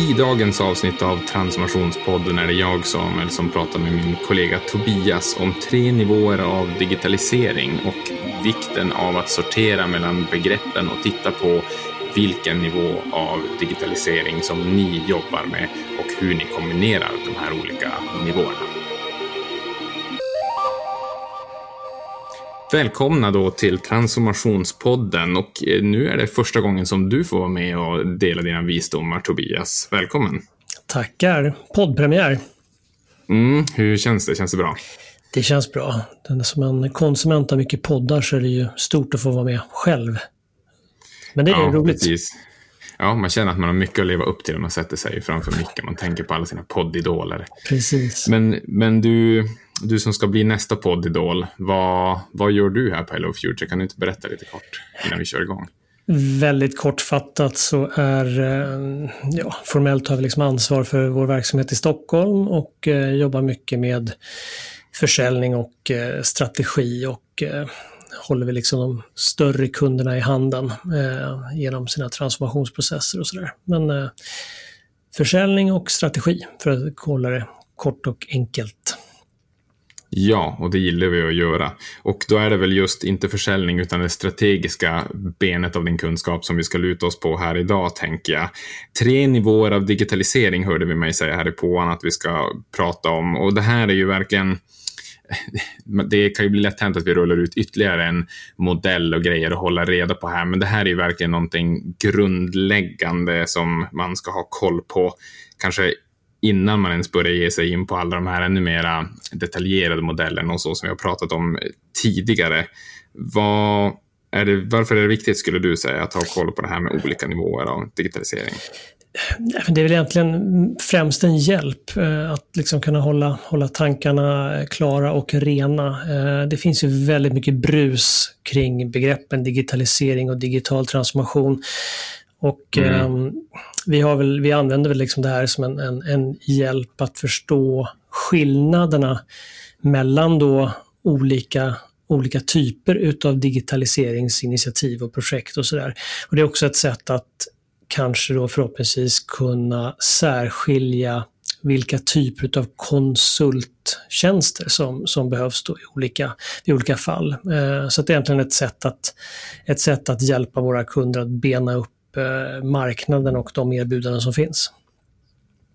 I dagens avsnitt av Transformationspodden är det jag, Samuel, som pratar med min kollega Tobias om tre nivåer av digitalisering och vikten av att sortera mellan begreppen och titta på vilken nivå av digitalisering som ni jobbar med och hur ni kombinerar de här olika nivåerna. Välkomna då till Transformationspodden och eh, nu är det första gången som du får vara med och dela dina visdomar Tobias. Välkommen! Tackar! Poddpremiär. Mm, hur känns det? Känns det bra? Det känns bra. Som en konsument av mycket poddar så är det ju stort att få vara med själv. Men det är ja, roligt. Precis. Ja, man känner att man har mycket att leva upp till när man sätter sig framför mycket. Man tänker på alla sina poddidoler. Precis. Men, men du, du som ska bli nästa poddidol, vad, vad gör du här på Hello Future? Kan du inte berätta lite kort innan vi kör igång? Väldigt kortfattat så är, eh, ja, formellt har vi liksom ansvar för vår verksamhet i Stockholm och eh, jobbar mycket med försäljning och eh, strategi och eh, håller vi liksom de större kunderna i handen eh, genom sina transformationsprocesser och sådär. Men eh, försäljning och strategi för att hålla det kort och enkelt. Ja, och det gillar vi att göra. Och då är det väl just inte försäljning utan det strategiska benet av din kunskap som vi ska luta oss på här idag, tänker jag. Tre nivåer av digitalisering hörde vi mig säga här i påan att vi ska prata om. Och det här är ju verkligen det kan ju bli lätt hänt att vi rullar ut ytterligare en modell och grejer att hålla reda på här, men det här är ju verkligen någonting grundläggande som man ska ha koll på, kanske innan man ens börjar ge sig in på alla de här ännu mera detaljerade modellerna och så som vi har pratat om tidigare. Vad är det, varför är det viktigt, skulle du säga, att ha koll på det här med olika nivåer av digitalisering? det är väl egentligen främst en hjälp eh, att liksom kunna hålla, hålla tankarna klara och rena. Eh, det finns ju väldigt mycket brus kring begreppen digitalisering och digital transformation. Och mm vi, har väl, vi använder väl liksom det här som en, en, en hjälp att förstå skillnaderna mellan då olika olika typer utav digitaliseringsinitiativ och projekt och sådär. Och Det är också ett sätt att kanske då förhoppningsvis kunna särskilja vilka typer av konsulttjänster som, som behövs då i, olika, i olika fall. Eh, så det är egentligen ett sätt, att, ett sätt att hjälpa våra kunder att bena upp marknaden och de erbjudanden som finns.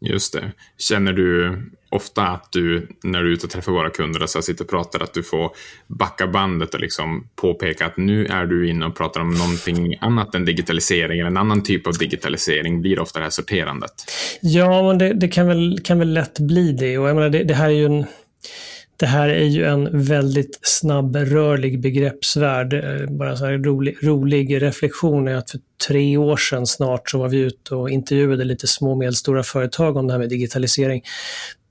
Just det. Känner du ofta att du, när du är ute och träffar våra kunder och så sitter och pratar, att du får backa bandet och liksom påpeka att nu är du inne och pratar om någonting annat än digitalisering, eller en annan typ av digitalisering, blir ofta det här sorterandet? Ja, men det, det kan, väl, kan väl lätt bli det. Och jag menar, det, det här är ju en det här är ju en väldigt snabbrörlig begreppsvärld. Eh, bara så rolig, rolig reflektion är att för tre år sedan snart så var vi ute och intervjuade lite små och medelstora företag om det här med digitalisering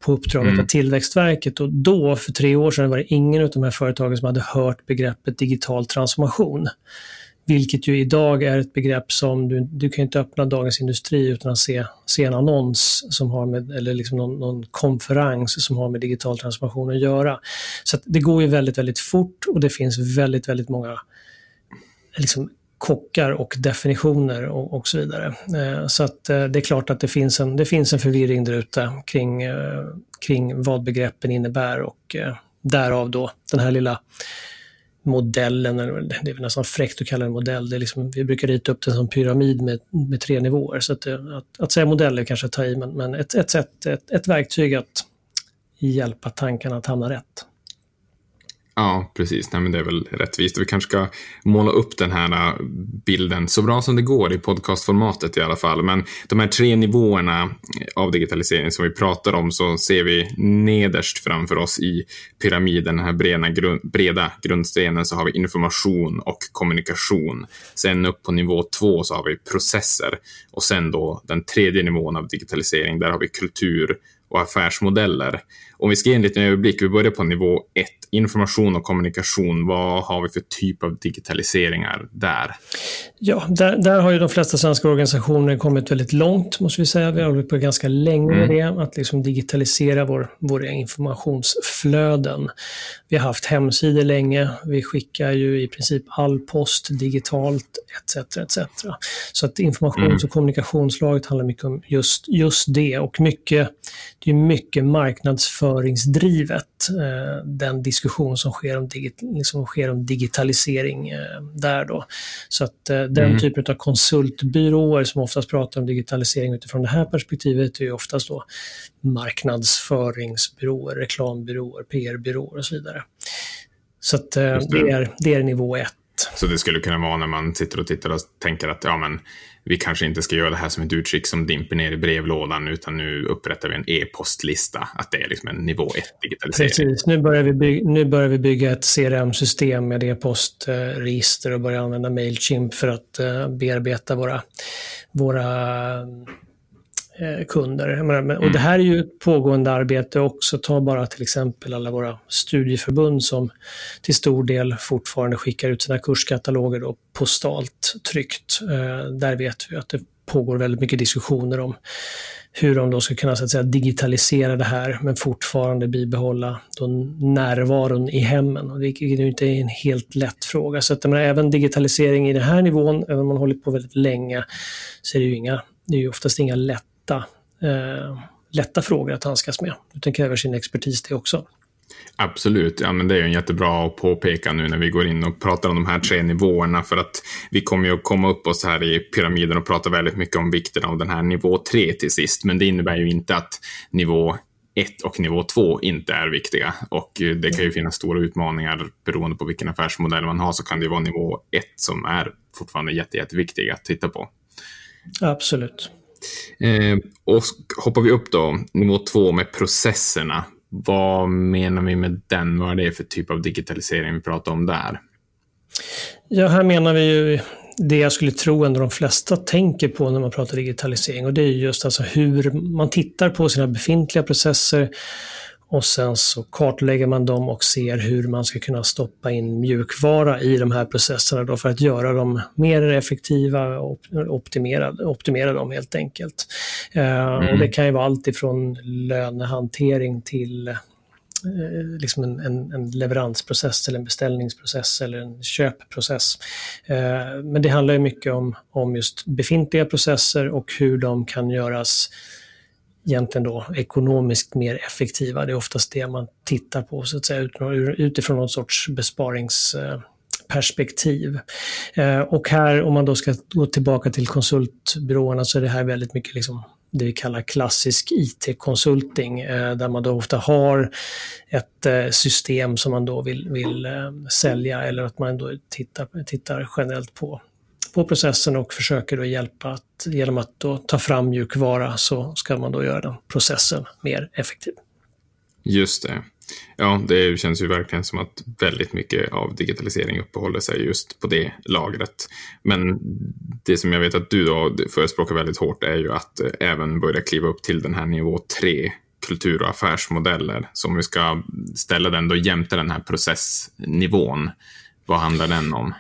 på uppdraget mm. av Tillväxtverket. Och då, för tre år sedan, var det ingen av de här företagen som hade hört begreppet digital transformation. Vilket ju idag är ett begrepp som du, du kan inte öppna Dagens Industri utan att se, se en annons som har med, eller liksom någon, någon konferens som har med digital transformation att göra. Så att det går ju väldigt, väldigt fort och det finns väldigt, väldigt många liksom, kockar och definitioner och, och så vidare. Eh, så att eh, det är klart att det finns en, det finns en förvirring där ute kring, eh, kring vad begreppen innebär och eh, därav då den här lilla modellen, det är nästan fräckt att kalla det modell, det är liksom, vi brukar rita upp det som pyramid med, med tre nivåer. Så att, eh, att, att säga modell är kanske att ta i, men, men ett, ett, sätt, ett, ett verktyg att hjälpa tankarna att hamna rätt. Ja, precis. Nej, men det är väl rättvist. Vi kanske ska måla upp den här äh, bilden så bra som det går i podcastformatet i alla fall. Men de här tre nivåerna eh, av digitalisering som vi pratar om så ser vi nederst framför oss i pyramiden, den här breda, grund, breda grundstenen, så har vi information och kommunikation. Sen upp på nivå två så har vi processer och sen då den tredje nivån av digitalisering, där har vi kultur och affärsmodeller. Om vi ska ge en liten överblick, vi börjar på nivå 1, information och kommunikation. Vad har vi för typ av digitaliseringar där? Ja, där, där har ju de flesta svenska organisationer kommit väldigt långt, måste vi säga. Vi har hållit på ganska länge med mm. det, att liksom digitalisera vår, våra informationsflöden. Vi har haft hemsidor länge, vi skickar ju i princip all post digitalt, etc. etc. Så att informations mm. och kommunikationslaget handlar mycket om just, just det och mycket, det är mycket marknadsföringsdrivet, eh, den diskussion som sker om, digit, liksom sker om digitalisering eh, där då. Så att eh, den mm. typen av konsultbyråer som oftast pratar om digitalisering utifrån det här perspektivet är ju oftast då marknadsföringsbyråer, reklambyråer, PR-byråer och så vidare. Så att, det. det. är, det är nivå ett. Så det skulle kunna vara när man sitter och tittar och tänker att ja, men vi kanske inte ska göra det här som ett utskick som dimper ner i brevlådan, utan nu upprättar vi en e-postlista. Att det är liksom en nivå 1 digitalisering. Precis, nu börjar vi bygga, nu börjar vi bygga ett CRM-system med e-postregister och börjar använda Mailchimp för att eh, bearbeta våra, våra kunder. Menar, och det här är ju ett pågående arbete också. Ta bara till exempel alla våra studieförbund som till stor del fortfarande skickar ut sina kurskataloger då, postalt tryckt. Eh, där vet vi att det pågår väldigt mycket diskussioner om hur de då ska kunna så att säga, digitalisera det här men fortfarande bibehålla då närvaron i hemmen. Och det är ju inte en helt lätt fråga. Så att, menar, även digitalisering i den här nivån, även om man hållit på väldigt länge, så är det ju, inga, det är ju oftast inga lätt lätta, eh, lätta frågor att handskas med. Utan kräver sin expertis det också. Absolut, ja, men det är ju en jättebra att påpeka nu när vi går in och pratar om de här tre nivåerna för att vi kommer ju att komma upp oss här i pyramiden och prata väldigt mycket om vikten av den här nivå 3 till sist. Men det innebär ju inte att nivå 1 och nivå 2 inte är viktiga och det kan ju finnas stora utmaningar beroende på vilken affärsmodell man har så kan det vara nivå 1 som är fortfarande jätte, jätteviktig att titta på. Absolut. Eh, och hoppar vi upp då, nivå två med processerna. Vad menar vi med den? Vad är det för typ av digitalisering vi pratar om där? Ja, här menar vi ju det jag skulle tro ändå de flesta tänker på när man pratar digitalisering och det är just alltså hur man tittar på sina befintliga processer och sen så kartlägger man dem och ser hur man ska kunna stoppa in mjukvara i de här processerna då för att göra dem mer effektiva och optimera, optimera dem helt enkelt. Mm. och det kan ju vara allt ifrån lönehantering till eh, liksom en, en, en, leveransprocess eller en beställningsprocess eller en köpprocess. Eh, men det handlar ju mycket om, om just befintliga processer och hur de kan göras egentligen då ekonomiskt mer effektiva. Det är oftast det man tittar på så att säga utifrån någon sorts besparingsperspektiv. Eh, och här, om man då ska gå tillbaka till konsultbyråerna, så är det här väldigt mycket liksom det vi kallar klassisk IT-konsulting, eh, där man då ofta har ett eh, system som man då vill, vill sälja eller att man då tittar, tittar generellt på på processen och försöker då hjälpa att genom att då ta fram mjukvara så ska man då göra den processen mer effektiv. Just det. Ja, det känns ju verkligen som att väldigt mycket av digitalisering uppehåller sig just på det lagret. Men det som jag vet att du då förespråkar väldigt hårt är ju att eh, även börja kliva upp till den här nivå 3 kultur och affärsmodeller. Så om vi ska ställa den då jämte den här processnivån, vad handlar den om?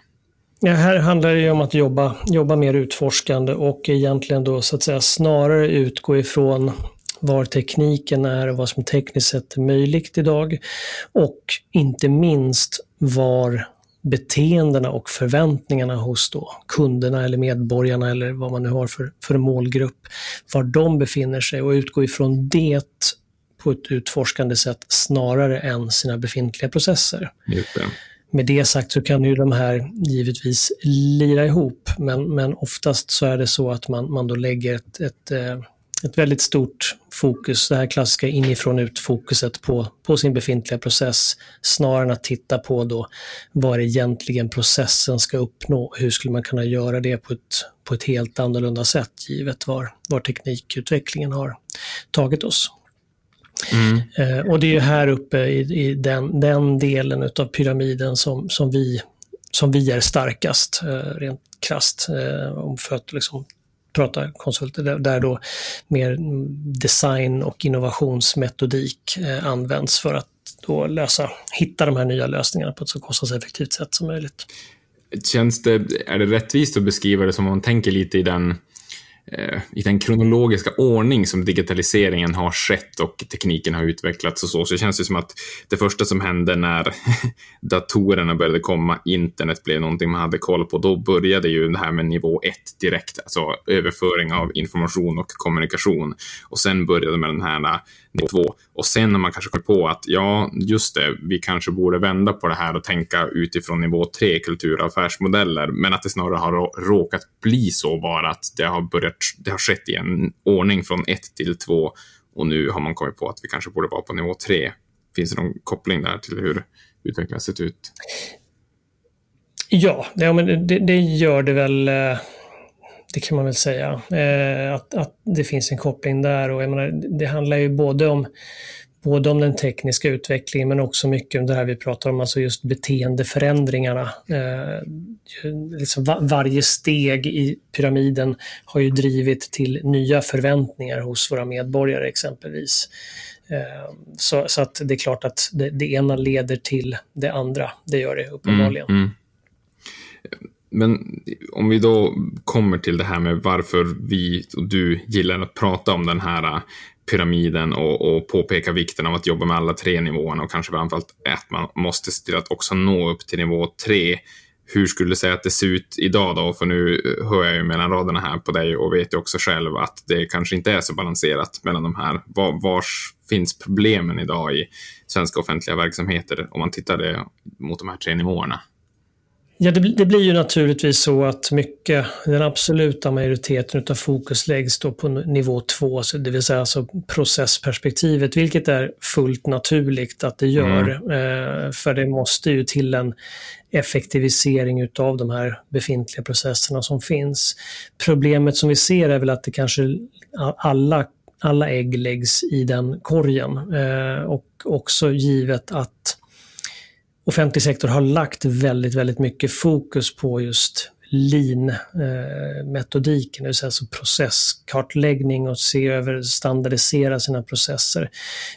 Ja, här handlar det om att jobba, jobba mer utforskande och egentligen då så att säga snarare utgå ifrån var tekniken är och vad som tekniskt sett är möjligt idag. Och inte minst var beteendena och förväntningarna hos då kunderna eller medborgarna eller vad man nu har för, för målgrupp, var de befinner sig och utgå ifrån det på ett utforskande sätt snarare än sina befintliga processer. Just det. Med det sagt så kan ju de här givetvis lira ihop, men, men oftast så är det så att man, man då lägger ett, ett, eh, ett väldigt stort fokus, det här klassiska inifrån ut-fokuset på, på sin befintliga process, snarare än att titta på då vad egentligen processen ska uppnå. Hur skulle man kunna göra det på ett, på ett helt annorlunda sätt, givet var, var teknikutvecklingen har tagit oss. Mm. Eh, och det är här uppe i, i den, den, delen av pyramiden som, som, vi, som vi är starkast, eh, rent krasst, eh, för att liksom prata konsulter, där, där då mer design och innovationsmetodik eh, används för att då lösa, hitta de här nya lösningarna på ett så kostnadseffektivt sätt som möjligt. Känns det, är det rättvist att beskriva det som om man tänker lite i den Eh, i den kronologiska ordning som digitaliseringen har skett och tekniken har utvecklats och så, så känns det som att det första som hände när datorerna började komma, internet blev någonting man hade koll på, då började ju det här med nivå 1 direkt, alltså överföring av information och kommunikation. Och sen började med den här nivå Och sen när man kanske kommer på att ja, just det, vi kanske borde vända på det här och tänka utifrån nivå tre, kultur och affärsmodeller, men att det snarare har råkat bli så bara att det har börjat, det har skett i en ordning från ett till två och nu har man kommit på att vi kanske borde vara på nivå tre. Finns det någon koppling där till hur utvecklingen har sett ut? Ja, det, det, det gör det väl. Eh, det kan man väl säga. Eh, att, att det finns en koppling där. och jag menar, Det handlar ju både om, både om den tekniska utvecklingen men också mycket om det här vi pratar om, alltså just beteendeförändringarna. Eh, liksom va varje steg i pyramiden har ju drivit till nya förväntningar hos våra medborgare exempelvis. Eh, så, så, att det är klart att det, det, ena leder till det andra. Det gör det uppenbarligen. Mm, mm. Men om vi då kommer till det här med varför vi och du gillar att prata om den här äh, pyramiden och, och påpeka vikten av att jobba med alla tre nivåerna och kanske framförallt att man måste se till att också nå upp till nivå tre. Hur skulle du säga att det ser ut idag då? För nu äh, hör jag ju mellan raderna här på dig och vet ju också själv att det kanske inte är så balanserat mellan de här. Var, vars finns problemen idag i svenska offentliga verksamheter om man tittar det mot de här tre nivåerna? Ja, det, det, blir ju naturligtvis så att mycket, den absoluta majoriteten av fokus läggs då på nivå två, det vill säga alltså processperspektivet, vilket är fullt naturligt att det gör. Mm. Eh, för det måste ju till en effektivisering av de här befintliga processerna som finns. Problemet som vi ser är väl att det kanske alla, alla ägg läggs i den korgen eh, och också givet att offentlig sektor har lagt väldigt, väldigt mycket fokus på just lean-metodiken, det vill säga alltså processkartläggning och se över, standardisera sina processer.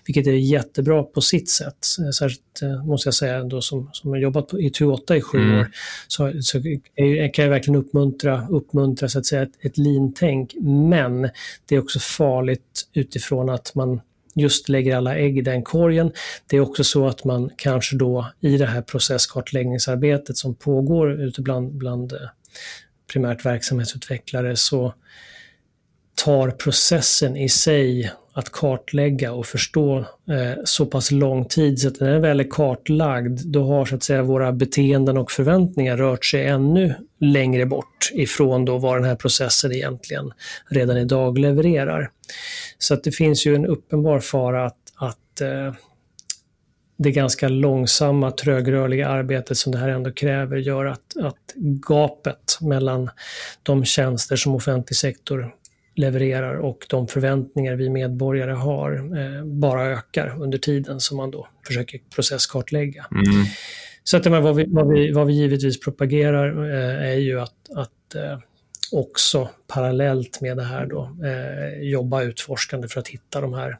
Vilket är jättebra på sitt sätt. Särskilt eh, måste jag säga då som, som har jobbat på, i Toyota i sju mm. år, så, så kan jag verkligen uppmuntra, uppmuntra så att säga, ett, ett lean-tänk. Men det är också farligt utifrån att man just lägger alla ägg i den korgen. Det är också så att man kanske då i det här processkartläggningsarbetet som pågår ute bland, bland eh, primärt verksamhetsutvecklare så tar processen i sig att kartlägga och förstå eh, så pass lång tid så att när den väl är kartlagd då har så att säga våra beteenden och förväntningar rört sig ännu längre bort ifrån då vad den här processen egentligen redan idag levererar. Så att det finns ju en uppenbar fara att, att eh, det ganska långsamma, trögrörliga arbetet som det här ändå kräver gör att, att gapet mellan de tjänster som offentlig sektor levererar och de förväntningar vi medborgare har eh, bara ökar under tiden som man då försöker processkartlägga. Mm. Så att, vad, vi, vad, vi, vad vi givetvis propagerar eh, är ju att, att eh, också parallellt med det här då, eh, jobba utforskande för att hitta de här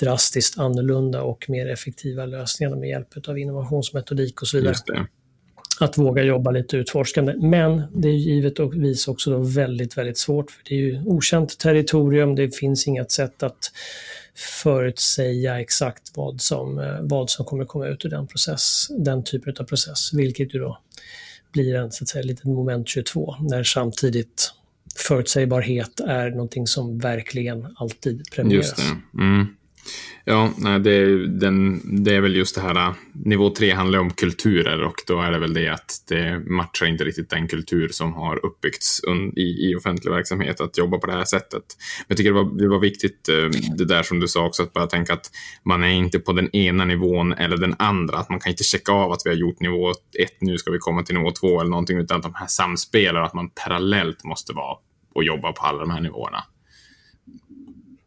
drastiskt annorlunda och mer effektiva lösningarna med hjälp av innovationsmetodik och så vidare. Att våga jobba lite utforskande. Men det är givetvis också då väldigt, väldigt svårt. för Det är ju okänt territorium, det finns inget sätt att förutsäga exakt vad som, eh, vad som kommer komma ut ur den, process, den typen av process, vilket ju då blir en så att säga, litet moment 22, när samtidigt förutsägbarhet är någonting som verkligen alltid premieras. Just det. Mm. Ja, det, är, den, det är väl just det här, äh, nivå tre handlar om kulturer och då är det väl det att det matchar inte riktigt den kultur som har uppbyggts i, i offentlig verksamhet att jobba på det här sättet. Men jag tycker det var, det var viktigt äh, det där som du sa också, att bara tänka att man är inte på den ena nivån eller den andra, att man kan inte checka av att vi har gjort nivå ett, nu ska vi komma till nivå två eller någonting, utan att de här samspelar, att man parallellt måste vara och jobba på alla de här nivåerna.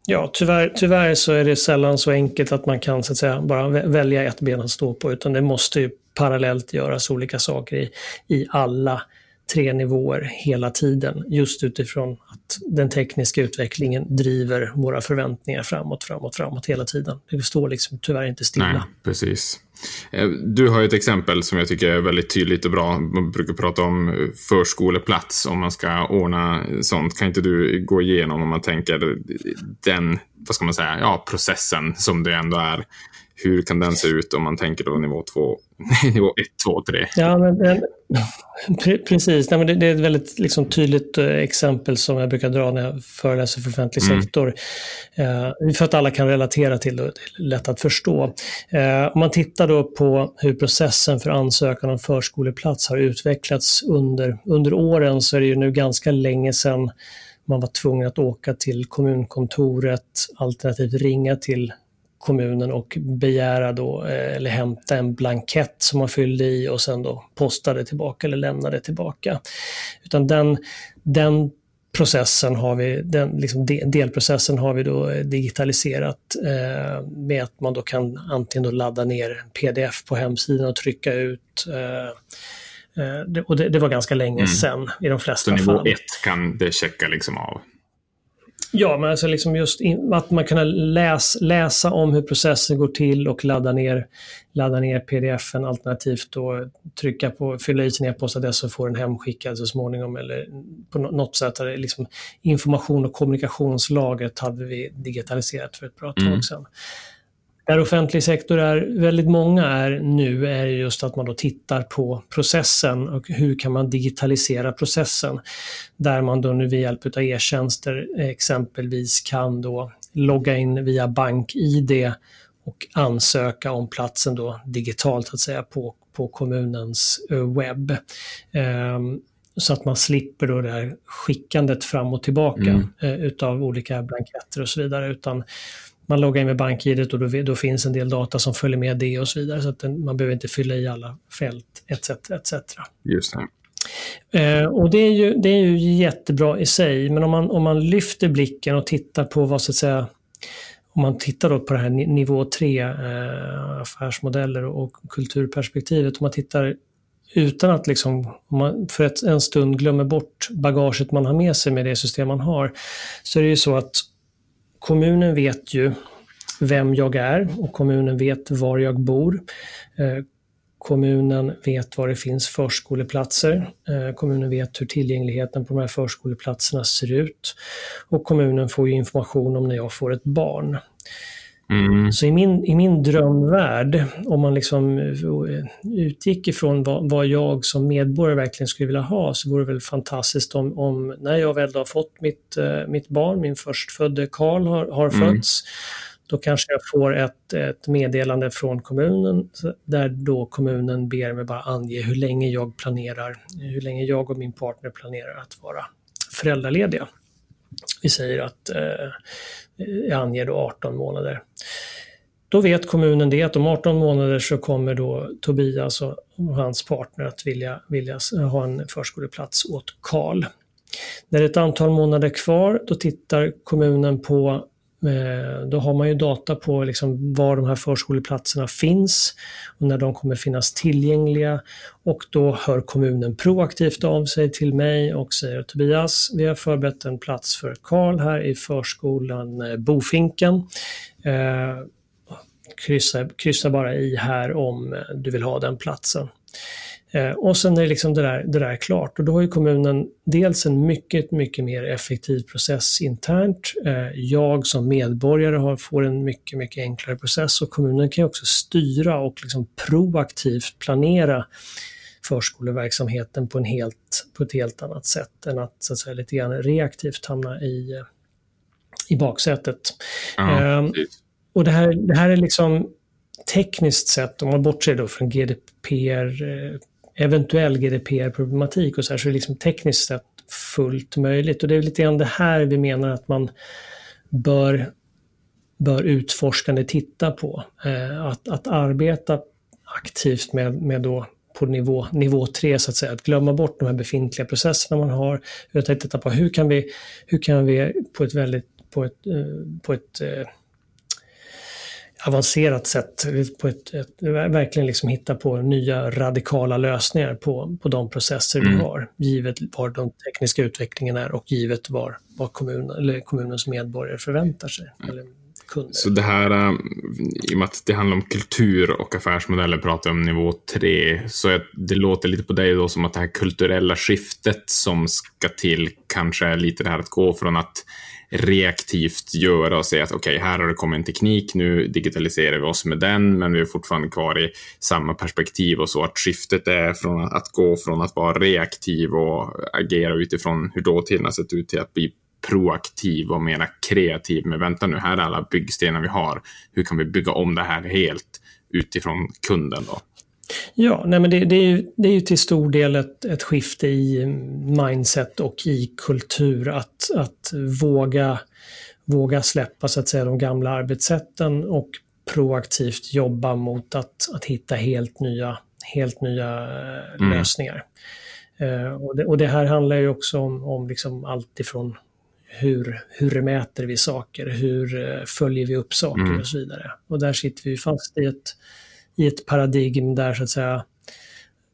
Ja, tyvärr, tyvärr så är det sällan så enkelt att man kan så att säga, bara välja ett ben att stå på, utan det måste ju parallellt göras olika saker i, i alla tre nivåer hela tiden. Just utifrån att den tekniska utvecklingen driver våra förväntningar framåt, framåt, framåt hela tiden. Det står liksom tyvärr inte stilla. Nej, precis. Eh, du har ett exempel som jag tycker är väldigt tydligt och bra. Man brukar prata om eh, förskoleplats om man ska ordna sånt. Kan inte du gå igenom om man tänker den, vad ska man säga, ja, processen som det ändå är hur kan den se ut om man tänker då nivå 2, nivå 1, 2, 3? Ja, men, precis. Nej, men det, det, är ett väldigt liksom, tydligt uh, exempel som jag brukar dra när jag föreläser för offentlig mm. sektor. Uh, för att alla kan relatera till det, det är lätt att förstå. Uh, om man tittar då på hur processen för ansökan om förskoleplats har utvecklats under, under åren så är det ju nu ganska länge sedan man var tvungen att åka till kommunkontoret alternativt ringa till kommunen och begära då, eh, eller hämta en blankett som man fyllde i och sen då postade tillbaka eller lämnade tillbaka. Utan den, den processen har vi, den liksom delprocessen har vi då digitaliserat eh, med att man då kan antingen då ladda ner pdf på hemsidan och trycka ut eh, eh, det, och det, det, var ganska länge mm. sedan i de flesta fall. Så nivå 1 kan det checka liksom av? Ja, men alltså liksom just in, att man kan läs, läsa om hur processen går till och ladda ner, ladda ner pdf-en alternativt då trycka på, fylla i sin e-postadress och få den hemskickad så småningom eller på något sätt. Liksom information och kommunikationslagret hade vi digitaliserat för ett bra tag mm. Där offentlig sektor är, väldigt många är nu, är just att man då tittar på processen och hur kan man digitalisera processen. Där man då nu med hjälp av e-tjänster exempelvis kan då logga in via BankID och ansöka om platsen då digitalt att säga på, på kommunens eh, webb. Um, så att man slipper då det här skickandet fram och tillbaka mm. eh, utav olika blanketter och så vidare. Utan man loggar in med BankID och då, då, finns en del data som följer med det och så vidare. Så att den, man behöver inte fylla i alla fält etc. etc. Just det. Eh, och det är, ju, det är ju jättebra i sig, men om man, om man lyfter blicken och tittar på vad så att säga om man tittar då på det här nivå 3, eh, affärsmodeller och kulturperspektivet, om man tittar utan att liksom, om man för ett, en stund glömmer bort bagaget man har med sig med det system man har, så är det ju så att kommunen vet ju vem jag är och kommunen vet var jag bor. Eh, kommunen vet var det finns förskoleplatser. Eh, kommunen vet hur tillgängligheten på de här förskoleplatserna ser ut. Och kommunen får information om när jag får ett barn. Mm. Så i min, i min drömvärld, om man liksom eh, utgick ifrån vad, vad, jag som medborgare verkligen skulle vilja ha, så vore det väl fantastiskt om, om när jag väl har fått mitt, uh, mitt barn, min förstfödde Karl har, har mm. fötts, då kanske jag får ett, ett meddelande från kommunen där då kommunen ber mig bara ange hur länge jag planerar, hur länge jag och min partner planerar att vara föräldralediga. Vi säger att eh, jag anger då 18 månader. Då vet kommunen det att om 18 månader så kommer då Tobias och hans partner att vilja, vilja ha en förskoleplats åt Karl. När det är ett antal månader kvar, då tittar kommunen på Eh, då har man ju data på liksom var de här förskoleplatserna finns och när de kommer finnas tillgängliga. Och då hör kommunen proaktivt av sig till mig och säger Tobias, vi har förberett en plats för Karl här i förskolan eh, Bofinken. Eh, kryssa, kryssa bara i här om eh, du vill ha den platsen. Eh, och sen är liksom det, där, det där klart och då har kommunen dels en mycket, mycket mer effektiv process internt. Eh, jag som medborgare har, får en mycket, mycket enklare process och kommunen kan också styra och liksom proaktivt planera förskoleverksamheten på, en helt, på ett helt annat sätt än att, så att säga, lite grann reaktivt hamna i, i baksätet. Ja, eh, och det här, det här är liksom tekniskt sett, om man bortser då från GDPR, eh, eventuell GDPR-problematik och så här, så är det liksom tekniskt sett fullt möjligt. Och det är lite grann det här vi menar att man bör, bör utforskande titta på. Eh, att, att arbeta aktivt med, med då på nivå, nivå 3 så att säga, att glömma bort de här befintliga processerna man har, utan titta på hur kan vi, hur kan vi på ett väldigt, på ett, eh, på ett eh, avancerat sätt, på ett, ett, verkligen liksom hitta på nya radikala lösningar på, på de processer mm. vi har, givet var den tekniska utvecklingen är och givet var, vad kommun, eller kommunens medborgare förväntar sig. Mm. Eller kunder. Så det här, äh, i och med att det handlar om kultur och affärsmodeller, pratar om nivå tre, så det låter lite på dig då som att det här kulturella skiftet som ska till kanske är lite det här att gå från att reaktivt göra och säga att okej, okay, här har det kommit en teknik, nu digitaliserar vi oss med den, men vi är fortfarande kvar i samma perspektiv och så att skiftet är från att gå från att vara reaktiv och agera utifrån hur dåtiden har sett ut till att bli proaktiv och mera kreativ. Men vänta nu, här är alla byggstenar vi har. Hur kan vi bygga om det här helt utifrån kunden då? Ja, nej men det, det, är ju, det är ju till stor del ett, ett skifte i mindset och i kultur att, att våga, våga släppa så att säga, de gamla arbetssätten och proaktivt jobba mot att, att hitta helt nya, helt nya mm. lösningar. Uh, och, det, och, det, här handlar ju också om, om liksom allt ifrån hur, hur mäter vi saker, hur uh, följer vi upp saker mm. och så vidare. Och där sitter vi fast i ett i ett paradigm där så att säga,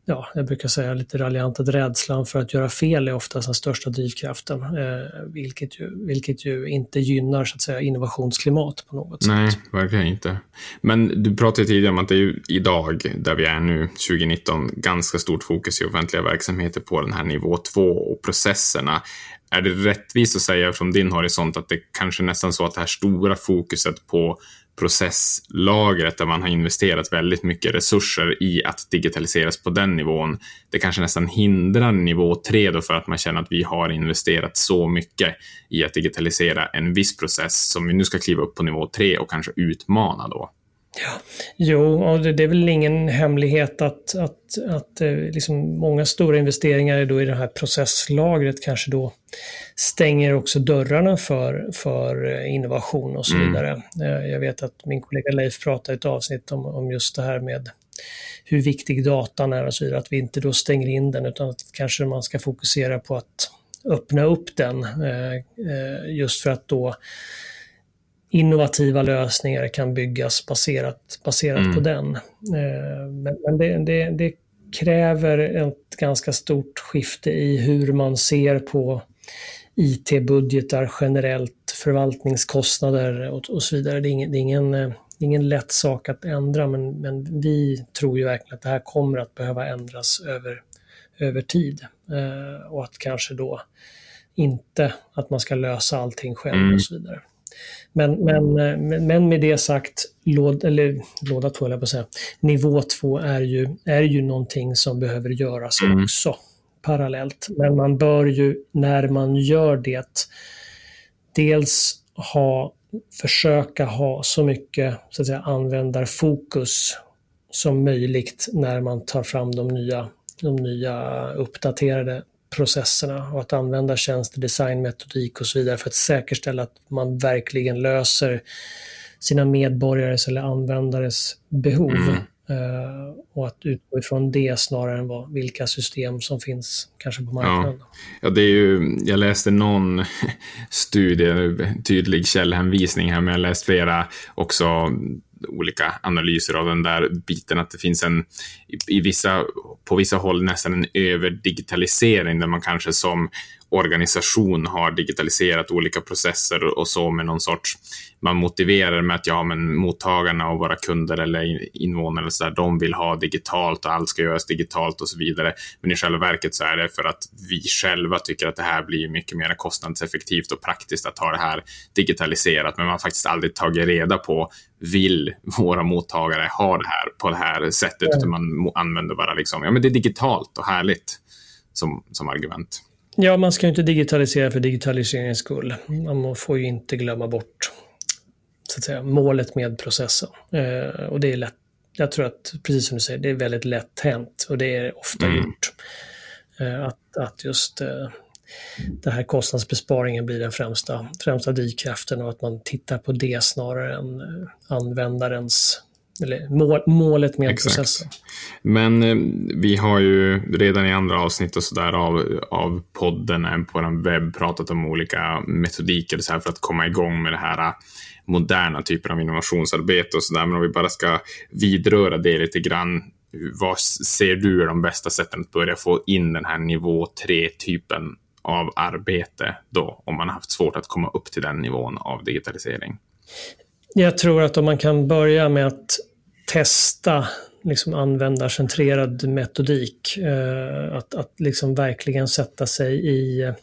ja, jag brukar säga lite raljant att rädslan för att göra fel är oftast den största drivkraften, eh, vilket, ju, vilket ju inte gynnar så att säga, innovationsklimat på något sätt. Nej, verkligen inte. Men du pratade tidigare om att det är ju idag, där vi är nu, 2019, ganska stort fokus i offentliga verksamheter på den här nivå 2 och processerna. Är det rättvist att säga från din horisont att det kanske nästan så att det här stora fokuset på processlagret där man har investerat väldigt mycket resurser i att digitaliseras på den nivån. Det kanske nästan hindrar nivå tre då för att man känner att vi har investerat så mycket i att digitalisera en viss process som vi nu ska kliva upp på nivå tre och kanske utmana då. Ja. Jo, och det, är väl ingen hemlighet att, att, att eh, liksom många stora investeringar då i det här processlagret kanske då stänger också dörrarna för, för eh, innovation och så mm. vidare. Mm. Jag vet att min kollega Leif pratade i ett avsnitt om, om just det här med hur viktig datan är och så vidare, att vi inte då stänger in den utan att kanske man ska fokusera på att öppna upp den just för att då innovativa lösningar kan byggas baserat, baserat mm. på den. Eh, men, men det, det, det, kräver ett ganska stort skifte i hur man ser på IT-budgetar generellt, förvaltningskostnader och, och så vidare. Det är, ingen, det, är ingen, det är ingen lätt sak att ändra, men, men vi tror ju verkligen att det här kommer att behöva ändras över, över tid. Eh, och att kanske då inte att man ska lösa allting själv mm. och så vidare. Men, men, men med det sagt, låd, eller låda två, eller på att säga, nivå två är ju, är ju någonting som behöver göras mm. också parallellt. Men man bör ju, när man gör det, dels ha, försöka ha så mycket så att säga, användarfokus som möjligt när man tar fram de nya, de nya uppdaterade processerna och att använda tjänster, designmetodik och så vidare för att säkerställa att man verkligen löser sina medborgares eller användares behov. Mm. Uh, och att utgå ifrån det snarare än vad, vilka system som finns kanske på marknaden. Ja. ja, det är ju, jag läste någon studie, tydlig källhänvisning här, men jag läst flera också olika analyser av den där biten, att det finns en, i, vissa, på vissa håll nästan en överdigitalisering där man kanske som organisation har digitaliserat olika processer och så med någon sorts, man motiverar med att ja, men mottagarna och våra kunder eller invånare så där, de vill ha digitalt och allt ska göras digitalt och så vidare. Men i själva verket så är det för att vi själva tycker att det här blir mycket mer kostnadseffektivt och praktiskt att ha det här digitaliserat. Men man har faktiskt aldrig tagit reda på, vill våra mottagare ha det här på det här sättet? Mm. Utan man använder bara liksom, ja men det är digitalt och härligt som, som argument. Ja, man ska inte digitalisera för digitaliseringens skull. Man får ju inte glömma bort så att säga, målet med processen. Eh, och det är lätt. Jag tror att, precis som du säger, det är väldigt lätt hänt och det är ofta mm. gjort. Eh, att, att just eh, den här kostnadsbesparingen blir den främsta, främsta drivkraften och att man tittar på det snarare än eh, användarens eller mål, målet med Exakt. processen. Men eh, vi har ju redan i andra avsnitt och sådär av, av podden på den webb pratat om olika metodiker så här för att komma igång med det här moderna typen av innovationsarbete och sådär. Men om vi bara ska vidröra det lite grann. Vad ser du är de bästa sätten att börja få in den här nivå 3-typen av arbete då, om man har haft svårt att komma upp till den nivån av digitalisering? Jag tror att om man kan börja med att testa liksom användarcentrerad metodik, eh, att, att liksom verkligen sätta sig i,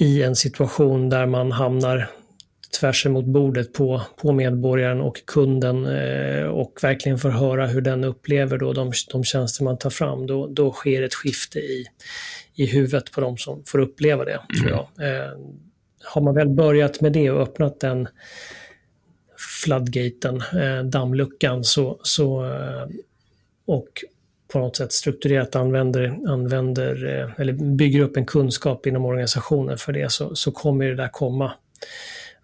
i en situation där man hamnar tvärs emot bordet på, på medborgaren och kunden eh, och verkligen får höra hur den upplever då de, de tjänster man tar fram, då, då sker ett skifte i, i huvudet på de som får uppleva det, tror jag. Eh, har man väl börjat med det och öppnat den floodgaten, eh, dammluckan, så, så, eh, och på något sätt strukturerat använder, använder eh, eller bygger upp en kunskap inom organisationen för det, så, så kommer det där komma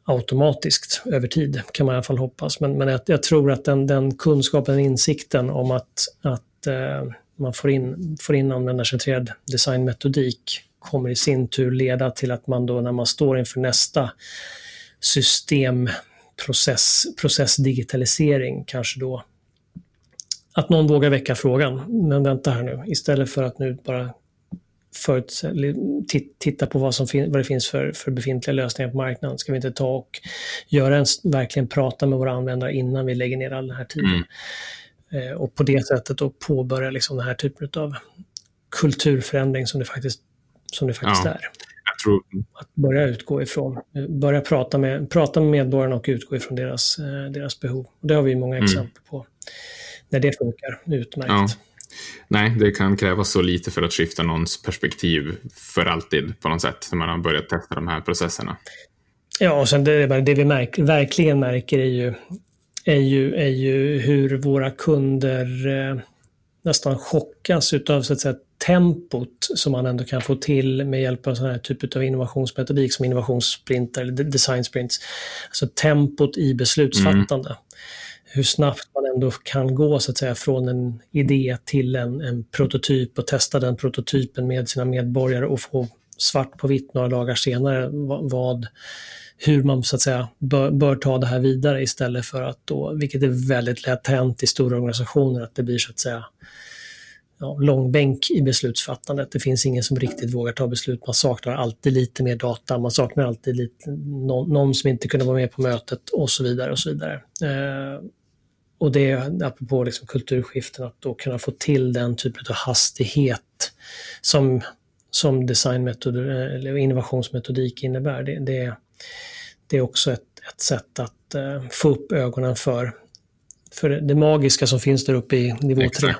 automatiskt över tid, kan man i alla fall hoppas. Men, men jag, jag tror att den, den kunskapen, insikten om att, att eh, man får in, får in användarcentrerad designmetodik kommer i sin tur leda till att man då när man står inför nästa systemprocess, processdigitalisering kanske då att någon vågar väcka frågan. Men vänta här nu, istället för att nu bara förut, titta på vad, som vad det finns för, för befintliga lösningar på marknaden. Ska vi inte ta och göra en, verkligen prata med våra användare innan vi lägger ner all den här tiden? Mm. Eh, och på det sättet då påbörja liksom den här typen av kulturförändring som det faktiskt, som det faktiskt ja. är. Tror... Att börja utgå ifrån, börja prata med, prata med medborgarna och utgå ifrån deras, eh, deras behov. Och det har vi många mm. exempel på när det funkar utmärkt. Ja nej, det kan krävas så lite för att skifta någons perspektiv för alltid på något sätt när man har börjat testa de här processerna. Ja, och sen det, det vi märk, verkligen märker är ju, är, ju, är ju hur våra kunder eh, nästan chockas utav så att säga, tempot som man ändå kan få till med hjälp av sån här typ av innovationsmetodik som innovationssprintar eller design sprints. Alltså tempot i beslutsfattande. Mm hur snabbt man ändå kan gå så att säga från en idé till en, en prototyp och testa den prototypen med sina medborgare och få svart på vitt några dagar senare vad, hur man så att säga bör, bör, ta det här vidare istället för att då, vilket är väldigt lätt hänt i stora organisationer, att det blir så att säga ja, långbänk i beslutsfattandet. Det finns ingen som riktigt vågar ta beslut. Man saknar alltid lite mer data, man saknar alltid lite, någon, någon som inte kunde vara med på mötet och så vidare. och så vidare. Eh, och det är apropå liksom kulturskiften, att då kunna få till den typen av hastighet som, som designmetod eller innovationsmetodik innebär. Det, det, det är också ett, ett sätt att eh, få upp ögonen för, för det magiska som finns där uppe i nivå 3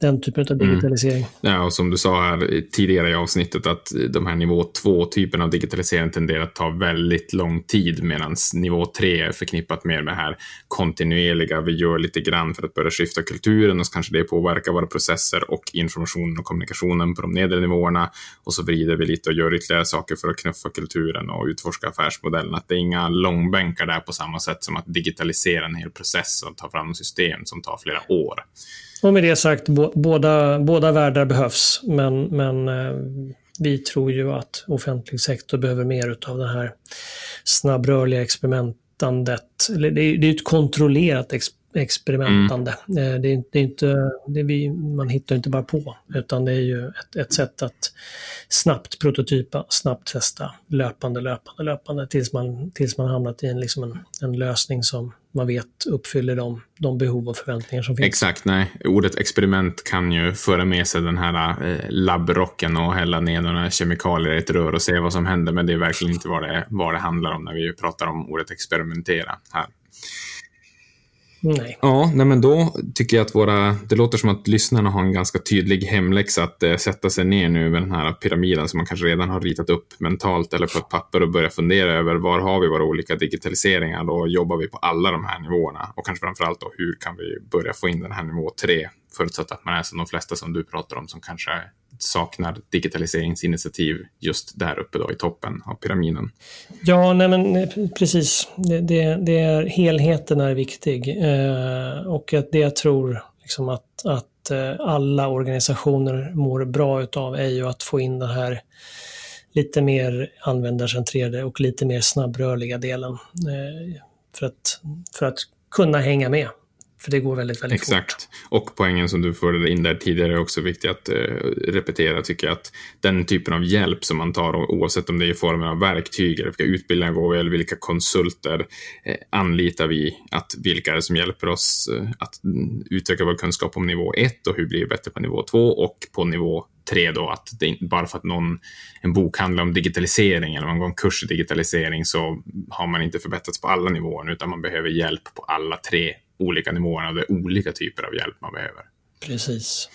den typen av mm. digitalisering. Mm. Ja, och som du sa här tidigare i avsnittet att de här nivå 2-typerna av digitalisering tenderar att ta väldigt lång tid medan nivå 3 är förknippat mer med det här kontinuerliga. Vi gör lite grann för att börja skifta kulturen och så kanske det påverkar våra processer och informationen och kommunikationen på de nedre nivåerna. Och så vrider vi lite och gör ytterligare saker för att knuffa kulturen och utforska affärsmodellen. Att det är inga långbänkar där på samma sätt som att digitalisera en hel process och ta fram system som tar flera år. Och med det sagt, båda, båda världar behövs, men, men eh, vi tror ju att offentlig sektor behöver mer av det här snabbrörliga experimentandet. Det är, det är ett kontrollerat experiment experimentande. Mm. Eh, det är, det är inte, det vi, man hittar inte bara på, utan det är ju ett, ett sätt att snabbt prototypa, snabbt testa, löpande, löpande, löpande, tills man, tills man hamnat i en, liksom en, en lösning som man vet uppfyller de, de behov och förväntningar som finns. Exakt, nej. Ordet experiment kan ju föra med sig den här eh, labbrocken och hälla ner några kemikalier i ett rör och se vad som händer, men det är verkligen inte vad det, vad det handlar om när vi pratar om ordet experimentera här. Nej. Ja, nej men då tycker jag att våra, det låter som att lyssnarna har en ganska tydlig hemläxa att eh, sätta sig ner nu med den här pyramiden som man kanske redan har ritat upp mentalt eller på ett papper och börja fundera över var har vi våra olika digitaliseringar och jobbar vi på alla de här nivåerna och kanske framförallt då hur kan vi börja få in den här nivå tre förutsatt att man är som de flesta som du pratar om som kanske saknar digitaliseringsinitiativ just där uppe då i toppen av pyramiden. Ja, nej men precis. Det, det, det är, helheten är viktig eh, och det jag tror liksom att, att eh, alla organisationer mår bra utav är ju att få in den här lite mer användarcentrerade och lite mer snabbrörliga delen. Eh, för, att, för att kunna hänga med. För det går väldigt, väldigt Exakt. fort. Och poängen som du förde in där tidigare är också viktig att eh, repetera, tycker jag, att den typen av hjälp som man tar, oavsett om det är i form av verktyg, eller vilka utbildningar går vi, eller vilka konsulter eh, anlitar vi, att vilka är det som hjälper oss eh, att utveckla vår kunskap om nivå 1 och hur blir vi bättre på nivå 2 och på nivå tre? då, att det, bara för att någon, en bok handlar om digitalisering eller man går en kurs i digitalisering så har man inte förbättrats på alla nivåer, utan man behöver hjälp på alla tre olika nivåerna. Det är olika typer av hjälp man behöver. Precis.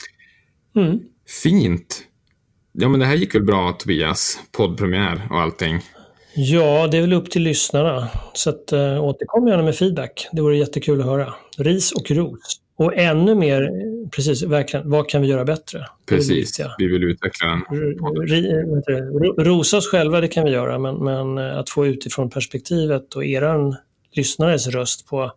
Mm. Fint. Ja, men det här gick väl bra, Tobias? Poddpremiär och allting. Ja, det är väl upp till lyssnarna. Så att, äh, återkom gärna med feedback. Det vore jättekul att höra. Ris och ros. Och ännu mer, precis, verkligen, vad kan vi göra bättre? Precis, vi vill utveckla den. Rosa oss själva, det kan vi göra, men, men eh, att få utifrån perspektivet och er lyssnares röst på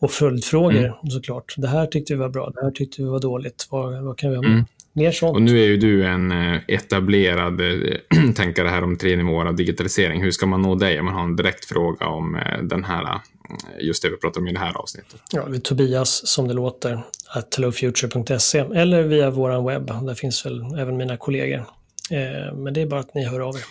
och följdfrågor mm. såklart. Det här tyckte vi var bra, det här tyckte vi var dåligt. Vad, vad kan vi ha? Mm. Mer sånt. Och nu är ju du en eh, etablerad eh, tänkare här om tre nivåer av digitalisering. Hur ska man nå dig om man har en direkt fråga om eh, den här, just det vi pratar om i det här avsnittet? Ja, det är Tobias som det låter, at helloffuture.se eller via vår webb. Där finns väl även mina kollegor. Men det är bara att ni hör av er.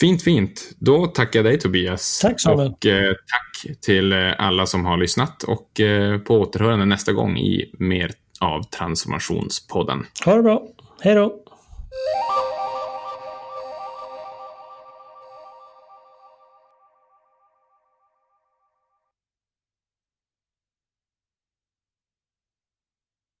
Fint, fint. Då tackar jag dig Tobias. Tack Samuel. Och eh, tack till eh, alla som har lyssnat och eh, på återhörande nästa gång i mer av Transformationspodden. Ha det bra. Hej då.